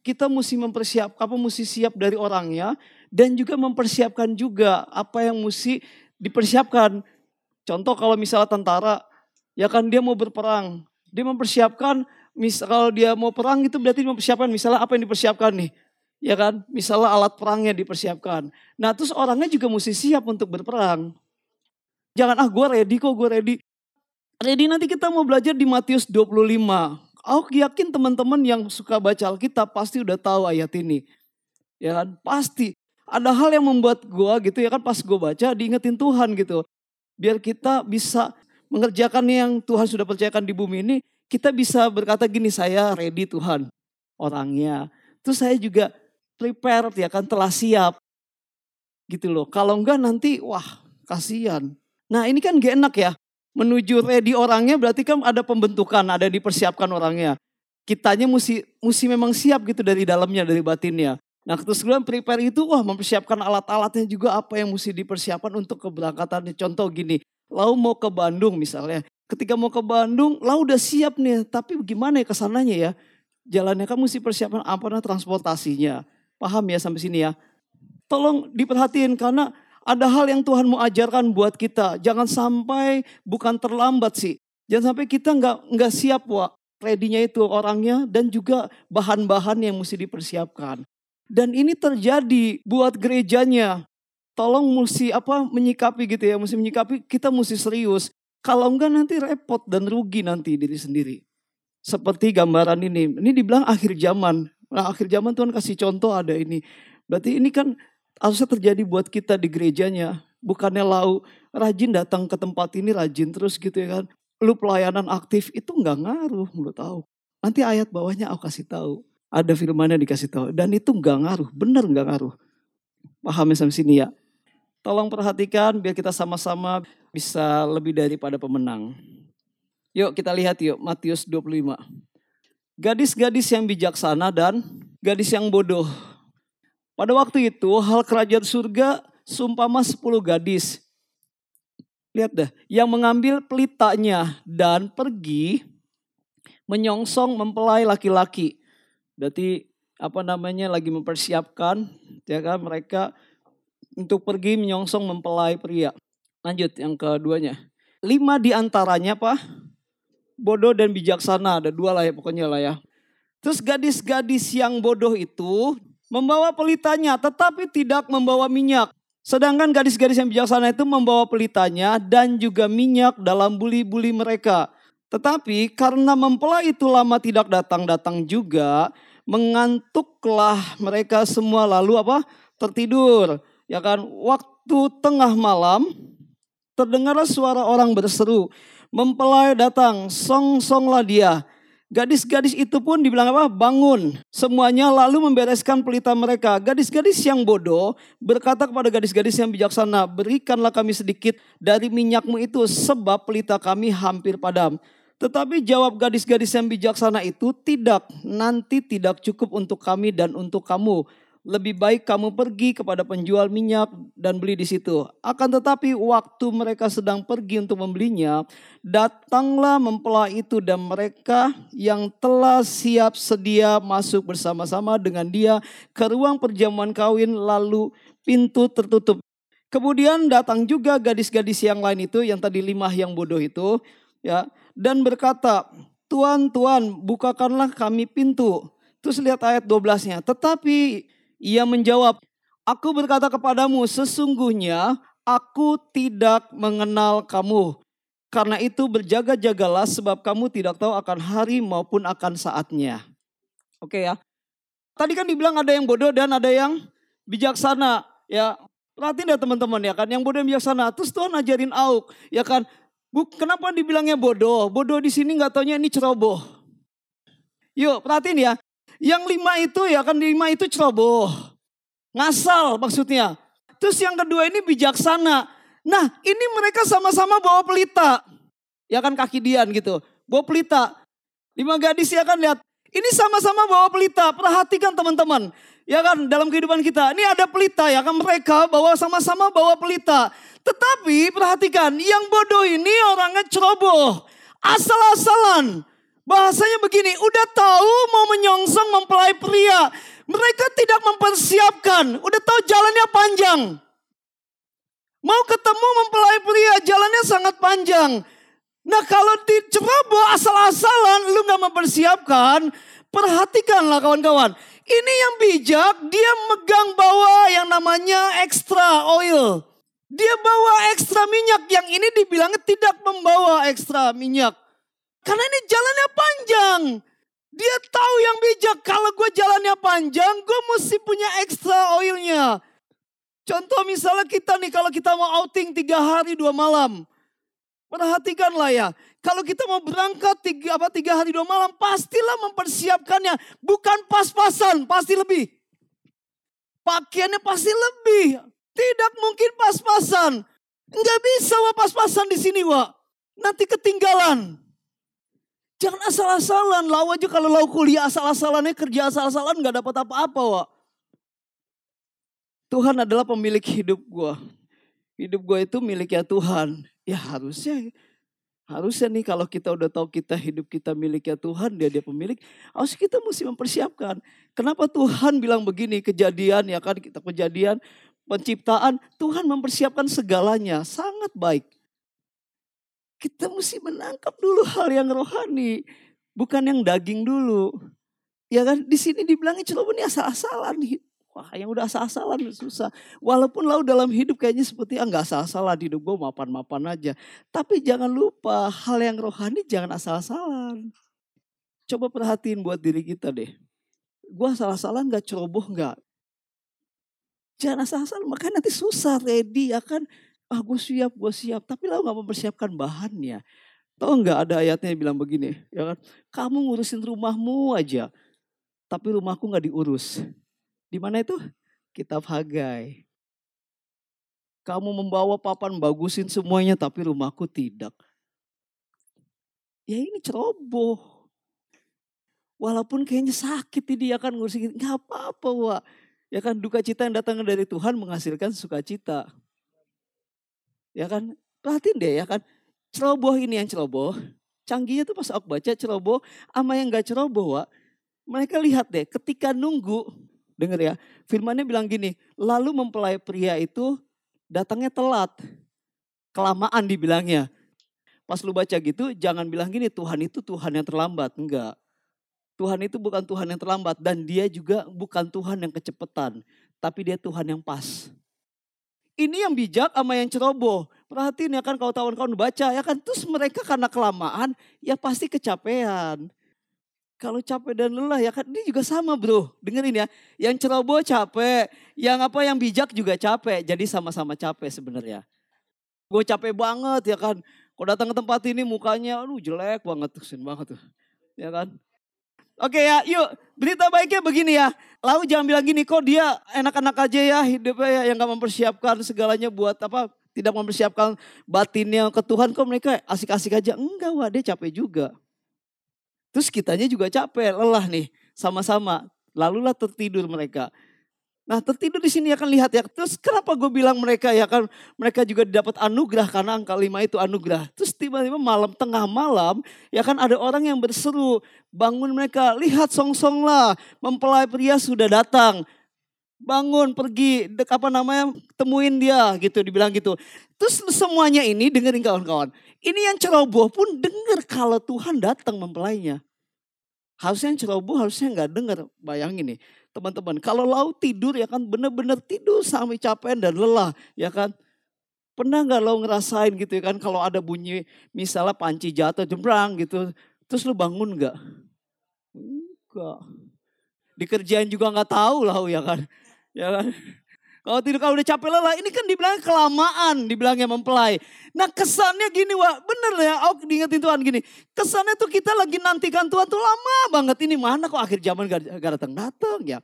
kita mesti mempersiapkan apa mesti siap dari orangnya dan juga mempersiapkan juga apa yang mesti dipersiapkan. Contoh kalau misalnya tentara, ya kan dia mau berperang, dia mempersiapkan misal kalau dia mau perang itu berarti mempersiapkan misalnya apa yang dipersiapkan nih ya kan? Misalnya alat perangnya dipersiapkan. Nah terus orangnya juga mesti siap untuk berperang. Jangan ah gue ready kok gue ready. Ready nanti kita mau belajar di Matius 25 aku yakin teman-teman yang suka baca Alkitab pasti udah tahu ayat ini ya kan pasti ada hal yang membuat gue gitu ya kan pas gue baca diingetin Tuhan gitu biar kita bisa mengerjakan yang Tuhan sudah percayakan di bumi ini kita bisa berkata gini, saya ready Tuhan orangnya. Terus saya juga prepare ya kan telah siap. Gitu loh. Kalau enggak nanti wah kasihan. Nah ini kan gak enak ya. Menuju ready orangnya berarti kan ada pembentukan, ada dipersiapkan orangnya. Kitanya mesti, mesti memang siap gitu dari dalamnya, dari batinnya. Nah terus kemudian prepare itu wah mempersiapkan alat-alatnya juga apa yang mesti dipersiapkan untuk keberangkatannya. Contoh gini, lau mau ke Bandung misalnya ketika mau ke Bandung, lah udah siap nih, tapi gimana ya ke sananya ya? Jalannya kan mesti persiapan apa nah transportasinya. Paham ya sampai sini ya? Tolong diperhatiin karena ada hal yang Tuhan mau ajarkan buat kita. Jangan sampai bukan terlambat sih. Jangan sampai kita nggak nggak siap wa ready-nya itu orangnya dan juga bahan-bahan yang mesti dipersiapkan. Dan ini terjadi buat gerejanya. Tolong mesti apa menyikapi gitu ya, mesti menyikapi kita mesti serius. Kalau enggak nanti repot dan rugi nanti diri sendiri. Seperti gambaran ini. Ini dibilang akhir zaman. Nah akhir zaman Tuhan kasih contoh ada ini. Berarti ini kan harusnya terjadi buat kita di gerejanya. Bukannya lau rajin datang ke tempat ini rajin terus gitu ya kan. Lu pelayanan aktif itu enggak ngaruh lu tahu. Nanti ayat bawahnya aku kasih tahu. Ada firmannya dikasih tahu. Dan itu enggak ngaruh. Bener enggak ngaruh. Paham sampai sini ya. Tolong perhatikan biar kita sama-sama bisa lebih daripada pemenang. Yuk kita lihat yuk Matius 25. Gadis-gadis yang bijaksana dan gadis yang bodoh. Pada waktu itu hal kerajaan surga sumpama sepuluh gadis. Lihat dah, yang mengambil pelitanya dan pergi menyongsong mempelai laki-laki. Berarti apa namanya lagi mempersiapkan ya kan mereka untuk pergi menyongsong mempelai pria. Lanjut yang keduanya. Lima di antaranya apa? Bodoh dan bijaksana. Ada dua lah ya pokoknya lah ya. Terus gadis-gadis yang bodoh itu membawa pelitanya tetapi tidak membawa minyak. Sedangkan gadis-gadis yang bijaksana itu membawa pelitanya dan juga minyak dalam buli-buli mereka. Tetapi karena mempelai itu lama tidak datang-datang juga, mengantuklah mereka semua lalu apa? Tertidur. Ya kan, waktu tengah malam Terdengarlah suara orang berseru, mempelai datang, song-songlah dia. Gadis-gadis itu pun dibilang apa? Bangun. Semuanya lalu membereskan pelita mereka. Gadis-gadis yang bodoh berkata kepada gadis-gadis yang bijaksana, berikanlah kami sedikit dari minyakmu itu sebab pelita kami hampir padam. Tetapi jawab gadis-gadis yang bijaksana itu tidak, nanti tidak cukup untuk kami dan untuk kamu lebih baik kamu pergi kepada penjual minyak dan beli di situ. Akan tetapi waktu mereka sedang pergi untuk membelinya, datanglah mempelai itu dan mereka yang telah siap sedia masuk bersama-sama dengan dia ke ruang perjamuan kawin lalu pintu tertutup. Kemudian datang juga gadis-gadis yang lain itu yang tadi lima yang bodoh itu ya dan berkata, "Tuan, tuan, bukakanlah kami pintu." Terus lihat ayat 12-nya. Tetapi ia menjawab, Aku berkata kepadamu, sesungguhnya aku tidak mengenal kamu. Karena itu berjaga-jagalah sebab kamu tidak tahu akan hari maupun akan saatnya. Oke ya. Tadi kan dibilang ada yang bodoh dan ada yang bijaksana. Ya, perhatiin ya teman-teman ya kan. Yang bodoh dan bijaksana. Terus Tuhan ajarin auk. Ya kan. Bu, kenapa dibilangnya bodoh? Bodoh di sini nggak taunya ini ceroboh. Yuk perhatiin ya. Yang lima itu ya kan lima itu ceroboh. Ngasal maksudnya. Terus yang kedua ini bijaksana. Nah ini mereka sama-sama bawa pelita. Ya kan kaki Dian gitu. Bawa pelita. Lima gadis ya kan lihat. Ini sama-sama bawa pelita. Perhatikan teman-teman. Ya kan dalam kehidupan kita. Ini ada pelita ya kan mereka bawa sama-sama bawa pelita. Tetapi perhatikan yang bodoh ini orangnya ceroboh. Asal-asalan Bahasanya begini, udah tahu mau menyongsong mempelai pria. Mereka tidak mempersiapkan, udah tahu jalannya panjang. Mau ketemu mempelai pria, jalannya sangat panjang. Nah kalau diceroboh asal-asalan, lu gak mempersiapkan, perhatikanlah kawan-kawan. Ini yang bijak, dia megang bawa yang namanya extra oil. Dia bawa ekstra minyak, yang ini dibilangnya tidak membawa ekstra minyak. Karena ini jalannya panjang. Dia tahu bijak. Kalau gue jalannya panjang, gue mesti punya ekstra oilnya. Contoh misalnya kita nih, kalau kita mau outing tiga hari dua malam. Perhatikanlah ya, kalau kita mau berangkat tiga, apa, tiga hari dua malam, pastilah mempersiapkannya. Bukan pas-pasan, pasti lebih. Pakaiannya pasti lebih. Tidak mungkin pas-pasan. Enggak bisa wa pas-pasan di sini wa. Nanti ketinggalan. Jangan asal-asalan. Lau aja kalau lau kuliah asal-asalannya kerja asal-asalan gak dapat apa-apa Wak. Tuhan adalah pemilik hidup gue. Hidup gue itu miliknya Tuhan. Ya harusnya Harusnya nih kalau kita udah tahu kita hidup kita miliknya Tuhan, dia dia pemilik, harus kita mesti mempersiapkan. Kenapa Tuhan bilang begini, kejadian ya kan, kita kejadian, penciptaan, Tuhan mempersiapkan segalanya, sangat baik. Kita mesti menangkap dulu hal yang rohani, bukan yang daging dulu. Ya kan di sini dibilangin coba ini asal-asalan. Wah yang udah asal-asalan susah. Walaupun lau dalam hidup kayaknya seperti ah nggak asal-asalan hidup gue mapan-mapan aja. Tapi jangan lupa hal yang rohani jangan asal-asalan. Coba perhatiin buat diri kita deh. Gue asal-asalan gak ceroboh gak? Jangan asal-asalan makanya nanti susah ready ya kan ah gue siap, gue siap. Tapi lo gak mempersiapkan bahannya. Tahu nggak ada ayatnya yang bilang begini, ya kan? Kamu ngurusin rumahmu aja, tapi rumahku nggak diurus. Di mana itu? Kitab Hagai. Kamu membawa papan bagusin semuanya, tapi rumahku tidak. Ya ini ceroboh. Walaupun kayaknya sakit ini ya kan ngurusin, nggak apa-apa, Wak. Ya kan duka cita yang datang dari Tuhan menghasilkan sukacita. Ya kan? Perhatiin deh ya kan. Ceroboh ini yang ceroboh. Canggihnya tuh pas aku baca ceroboh sama yang gak ceroboh Wak. Mereka lihat deh ketika nunggu. Dengar ya. Firmannya bilang gini. Lalu mempelai pria itu datangnya telat. Kelamaan dibilangnya. Pas lu baca gitu jangan bilang gini Tuhan itu Tuhan yang terlambat. Enggak. Tuhan itu bukan Tuhan yang terlambat dan dia juga bukan Tuhan yang kecepatan. Tapi dia Tuhan yang pas. Ini yang bijak sama yang ceroboh. Perhatiin ya kan kalau kawan-kawan baca ya kan. Terus mereka karena kelamaan ya pasti kecapean. Kalau capek dan lelah ya kan ini juga sama bro. Dengerin ya. Yang ceroboh capek. Yang apa yang bijak juga capek. Jadi sama-sama capek sebenarnya. Gue capek banget ya kan. Kalau datang ke tempat ini mukanya aduh jelek banget. Tuh, banget tuh. Ya kan. Oke ya, yuk berita baiknya begini ya. Lalu jangan bilang gini, kok dia enak-enak aja ya hidupnya ya, yang gak mempersiapkan segalanya buat apa, tidak mempersiapkan batinnya ke Tuhan, kok mereka asik-asik aja. Enggak, wah dia capek juga. Terus kitanya juga capek, lelah nih, sama-sama. Lalulah tertidur mereka. Nah tertidur di sini akan lihat ya. Terus kenapa gue bilang mereka ya kan mereka juga dapat anugerah karena angka lima itu anugerah. Terus tiba-tiba malam tengah malam ya kan ada orang yang berseru bangun mereka lihat song-song lah mempelai pria sudah datang. Bangun pergi dek apa namanya temuin dia gitu dibilang gitu. Terus semuanya ini dengerin kawan-kawan. Ini yang ceroboh pun denger kalau Tuhan datang mempelainya. Harusnya yang ceroboh harusnya nggak denger. Bayangin nih teman-teman. Kalau laut tidur ya kan benar-benar tidur sampai capek dan lelah ya kan. Pernah nggak lo ngerasain gitu ya kan kalau ada bunyi misalnya panci jatuh jembrang gitu. Terus lo bangun nggak? Enggak. Dikerjain juga nggak tahu lah ya kan. Ya kan. Kalau tidur kalau udah capek lelah, ini kan dibilang kelamaan, dibilangnya mempelai. Nah kesannya gini, wah bener ya, aku diingetin Tuhan gini. Kesannya tuh kita lagi nantikan Tuhan tuh lama banget. Ini mana kok akhir zaman gak, gak datang-datang ya.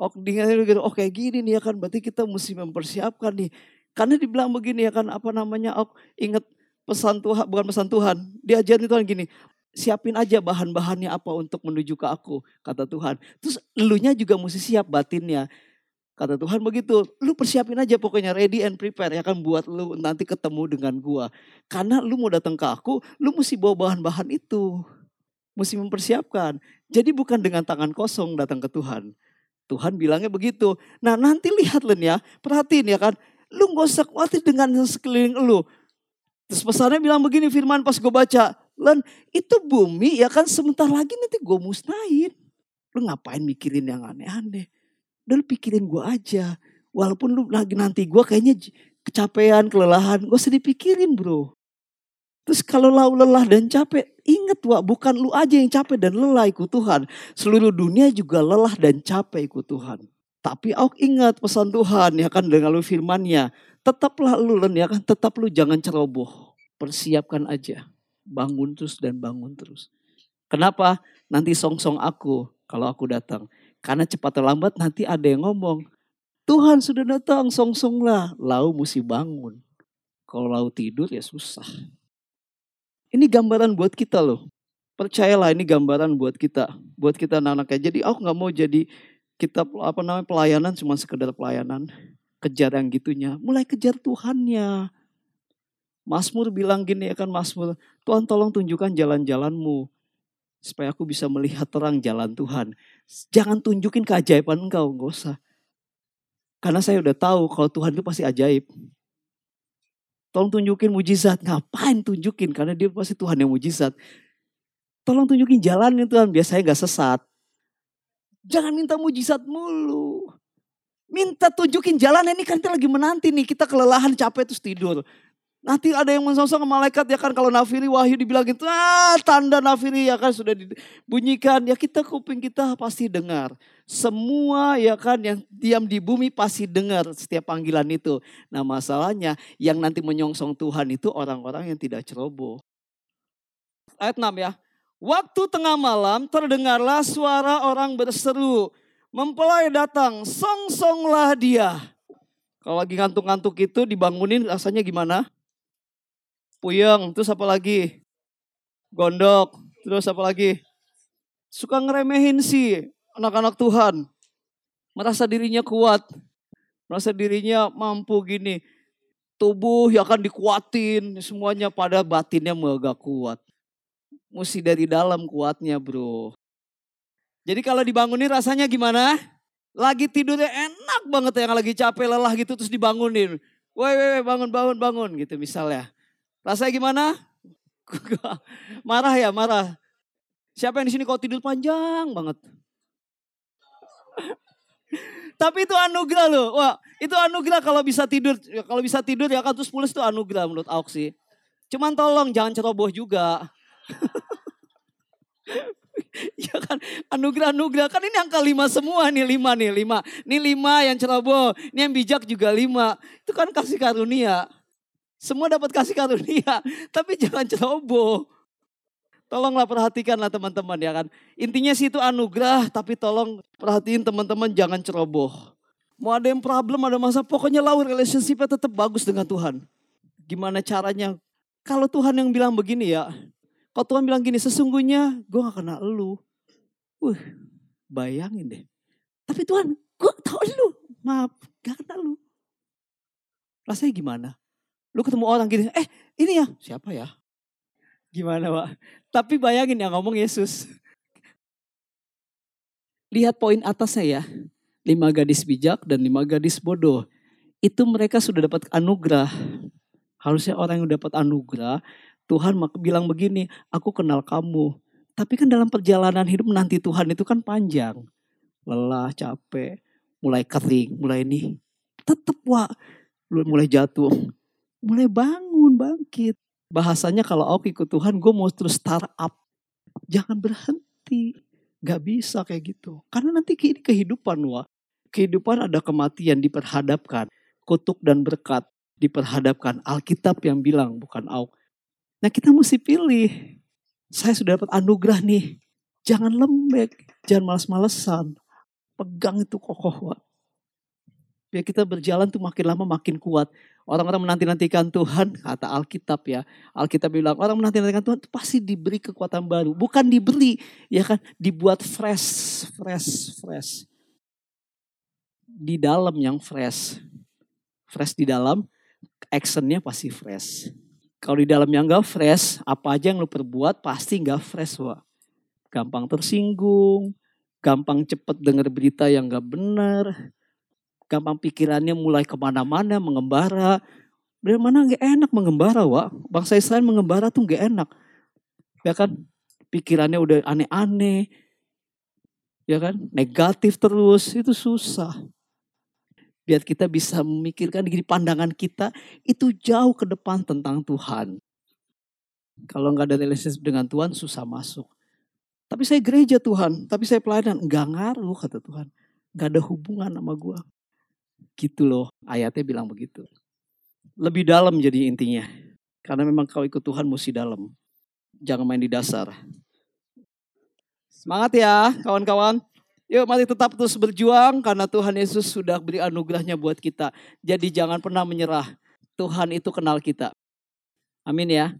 Oh diingetin gitu, oh kayak gini nih ya kan, berarti kita mesti mempersiapkan nih. Karena dibilang begini ya kan, apa namanya, oh inget pesan Tuhan, bukan pesan Tuhan. Diajarin Tuhan gini, siapin aja bahan-bahannya apa untuk menuju ke aku, kata Tuhan. Terus elunya juga mesti siap batinnya. Kata Tuhan begitu, lu persiapin aja pokoknya ready and prepare ya kan buat lu nanti ketemu dengan gua. Karena lu mau datang ke aku, lu mesti bawa bahan-bahan itu. Mesti mempersiapkan. Jadi bukan dengan tangan kosong datang ke Tuhan. Tuhan bilangnya begitu. Nah nanti lihat Len ya, perhatiin ya kan. Lu gak usah khawatir dengan sekeliling lu. Terus pesannya bilang begini firman pas gue baca. Len itu bumi ya kan sebentar lagi nanti gue musnahin. Lu ngapain mikirin yang aneh-aneh. Udah lu pikirin gue aja. Walaupun lu lagi nanti gue kayaknya kecapean, kelelahan. Gue sedih pikirin bro. Terus kalau lau lelah dan capek, ingat wak bukan lu aja yang capek dan lelah ikut Tuhan. Seluruh dunia juga lelah dan capek ikut Tuhan. Tapi aku ingat pesan Tuhan ya kan dengan lu firmannya. Tetaplah lu len ya kan, tetap lu jangan ceroboh. Persiapkan aja. Bangun terus dan bangun terus. Kenapa? Nanti song-song aku kalau aku datang. Karena cepat atau lambat nanti ada yang ngomong. Tuhan sudah datang, song-song lah. Lau mesti bangun. Kalau lau tidur ya susah. Ini gambaran buat kita loh. Percayalah ini gambaran buat kita. Buat kita anak-anaknya. Jadi aku nggak mau jadi kita apa namanya pelayanan cuma sekedar pelayanan. Kejar yang gitunya. Mulai kejar Tuhannya. Mazmur bilang gini ya kan Mazmur. Tuhan tolong tunjukkan jalan-jalanmu. Supaya aku bisa melihat terang jalan Tuhan. Jangan tunjukin keajaiban engkau. Gak usah. Karena saya udah tahu kalau Tuhan itu pasti ajaib. Tolong tunjukin mujizat. Ngapain tunjukin? Karena dia pasti Tuhan yang mujizat. Tolong tunjukin jalan jalannya Tuhan. Biar saya gak sesat. Jangan minta mujizat mulu. Minta tunjukin jalan ini kan kita lagi menanti nih. Kita kelelahan capek terus tidur. Nanti ada yang mensosok ke malaikat ya kan kalau nafiri wahyu dibilang gitu, ah tanda nafiri ya kan sudah dibunyikan. Ya kita kuping kita pasti dengar. Semua ya kan yang diam di bumi pasti dengar setiap panggilan itu. Nah masalahnya yang nanti menyongsong Tuhan itu orang-orang yang tidak ceroboh. Ayat 6 ya. Waktu tengah malam terdengarlah suara orang berseru. Mempelai datang, song-songlah dia. Kalau lagi ngantuk-ngantuk itu dibangunin rasanya gimana? Puyeng, terus apa lagi? Gondok, terus apa lagi? Suka ngeremehin sih anak-anak Tuhan. Merasa dirinya kuat. Merasa dirinya mampu gini. Tubuh yang akan dikuatin. Semuanya pada batinnya mega kuat. Mesti dari dalam kuatnya bro. Jadi kalau dibangunin rasanya gimana? Lagi tidurnya enak banget yang lagi capek lelah gitu terus dibangunin. Woi, woi, bangun, bangun, bangun gitu misalnya. Rasanya gimana? marah ya, marah. Siapa yang di sini kau tidur panjang banget? Tapi itu anugerah loh. Wah, itu anugerah kalau bisa tidur. Kalau bisa tidur ya kan terus pulas itu anugerah menurut aku sih. Cuman tolong jangan ceroboh juga. ya kan anugerah-anugerah kan ini angka lima semua nih lima nih lima. Ini lima yang ceroboh, ini yang bijak juga lima. Itu kan kasih karunia. Semua dapat kasih karunia, tapi jangan ceroboh. Tolonglah perhatikanlah teman-teman ya kan. Intinya sih itu anugerah, tapi tolong perhatiin teman-teman jangan ceroboh. Mau ada yang problem, ada masa, pokoknya lawan relationship tetap bagus dengan Tuhan. Gimana caranya? Kalau Tuhan yang bilang begini ya, kalau Tuhan bilang gini, sesungguhnya gue gak kenal lu. Wih, bayangin deh. Tapi Tuhan, gue tau lu. Maaf, gak kenal lu. Rasanya gimana? Lu ketemu orang gini, eh ini ya, siapa ya? Gimana Pak? Tapi bayangin yang ngomong Yesus. Lihat poin atasnya ya. Lima gadis bijak dan lima gadis bodoh. Itu mereka sudah dapat anugerah. Harusnya orang yang dapat anugerah, Tuhan bilang begini, aku kenal kamu. Tapi kan dalam perjalanan hidup nanti Tuhan itu kan panjang. Lelah, capek, mulai kering, mulai ini. Tetap wah, mulai jatuh mulai bangun, bangkit. Bahasanya kalau aku ikut Tuhan, gue mau terus start up. Jangan berhenti. Gak bisa kayak gitu. Karena nanti ini kehidupan, wah. Kehidupan ada kematian diperhadapkan. Kutuk dan berkat diperhadapkan. Alkitab yang bilang, bukan Auk. Nah kita mesti pilih. Saya sudah dapat anugerah nih. Jangan lembek. Jangan males-malesan. Pegang itu kokoh, wah. Biar kita berjalan tuh makin lama makin kuat. Orang-orang menanti-nantikan Tuhan, kata Alkitab ya. Alkitab bilang orang menanti-nantikan Tuhan itu pasti diberi kekuatan baru. Bukan diberi, ya kan. Dibuat fresh, fresh, fresh. Di dalam yang fresh. Fresh di dalam, actionnya pasti fresh. Kalau di dalam yang gak fresh, apa aja yang lu perbuat pasti gak fresh wah. gampang tersinggung, gampang cepet dengar berita yang gak benar, gampang pikirannya mulai ke mana-mana, mengembara. Dari mana gak enak mengembara, Wak. Bangsa Israel mengembara tuh gak enak. Ya kan? Pikirannya udah aneh-aneh. Ya kan? Negatif terus, itu susah. Biar kita bisa memikirkan di pandangan kita itu jauh ke depan tentang Tuhan. Kalau nggak ada relationship dengan Tuhan susah masuk. Tapi saya gereja Tuhan, tapi saya pelayanan. Nggak ngaruh kata Tuhan. Nggak ada hubungan sama gue. Gitu loh, ayatnya bilang begitu. Lebih dalam jadi intinya. Karena memang kau ikut Tuhan mesti dalam. Jangan main di dasar. Semangat ya kawan-kawan. Yuk mari tetap terus berjuang karena Tuhan Yesus sudah beri anugerahnya buat kita. Jadi jangan pernah menyerah. Tuhan itu kenal kita. Amin ya.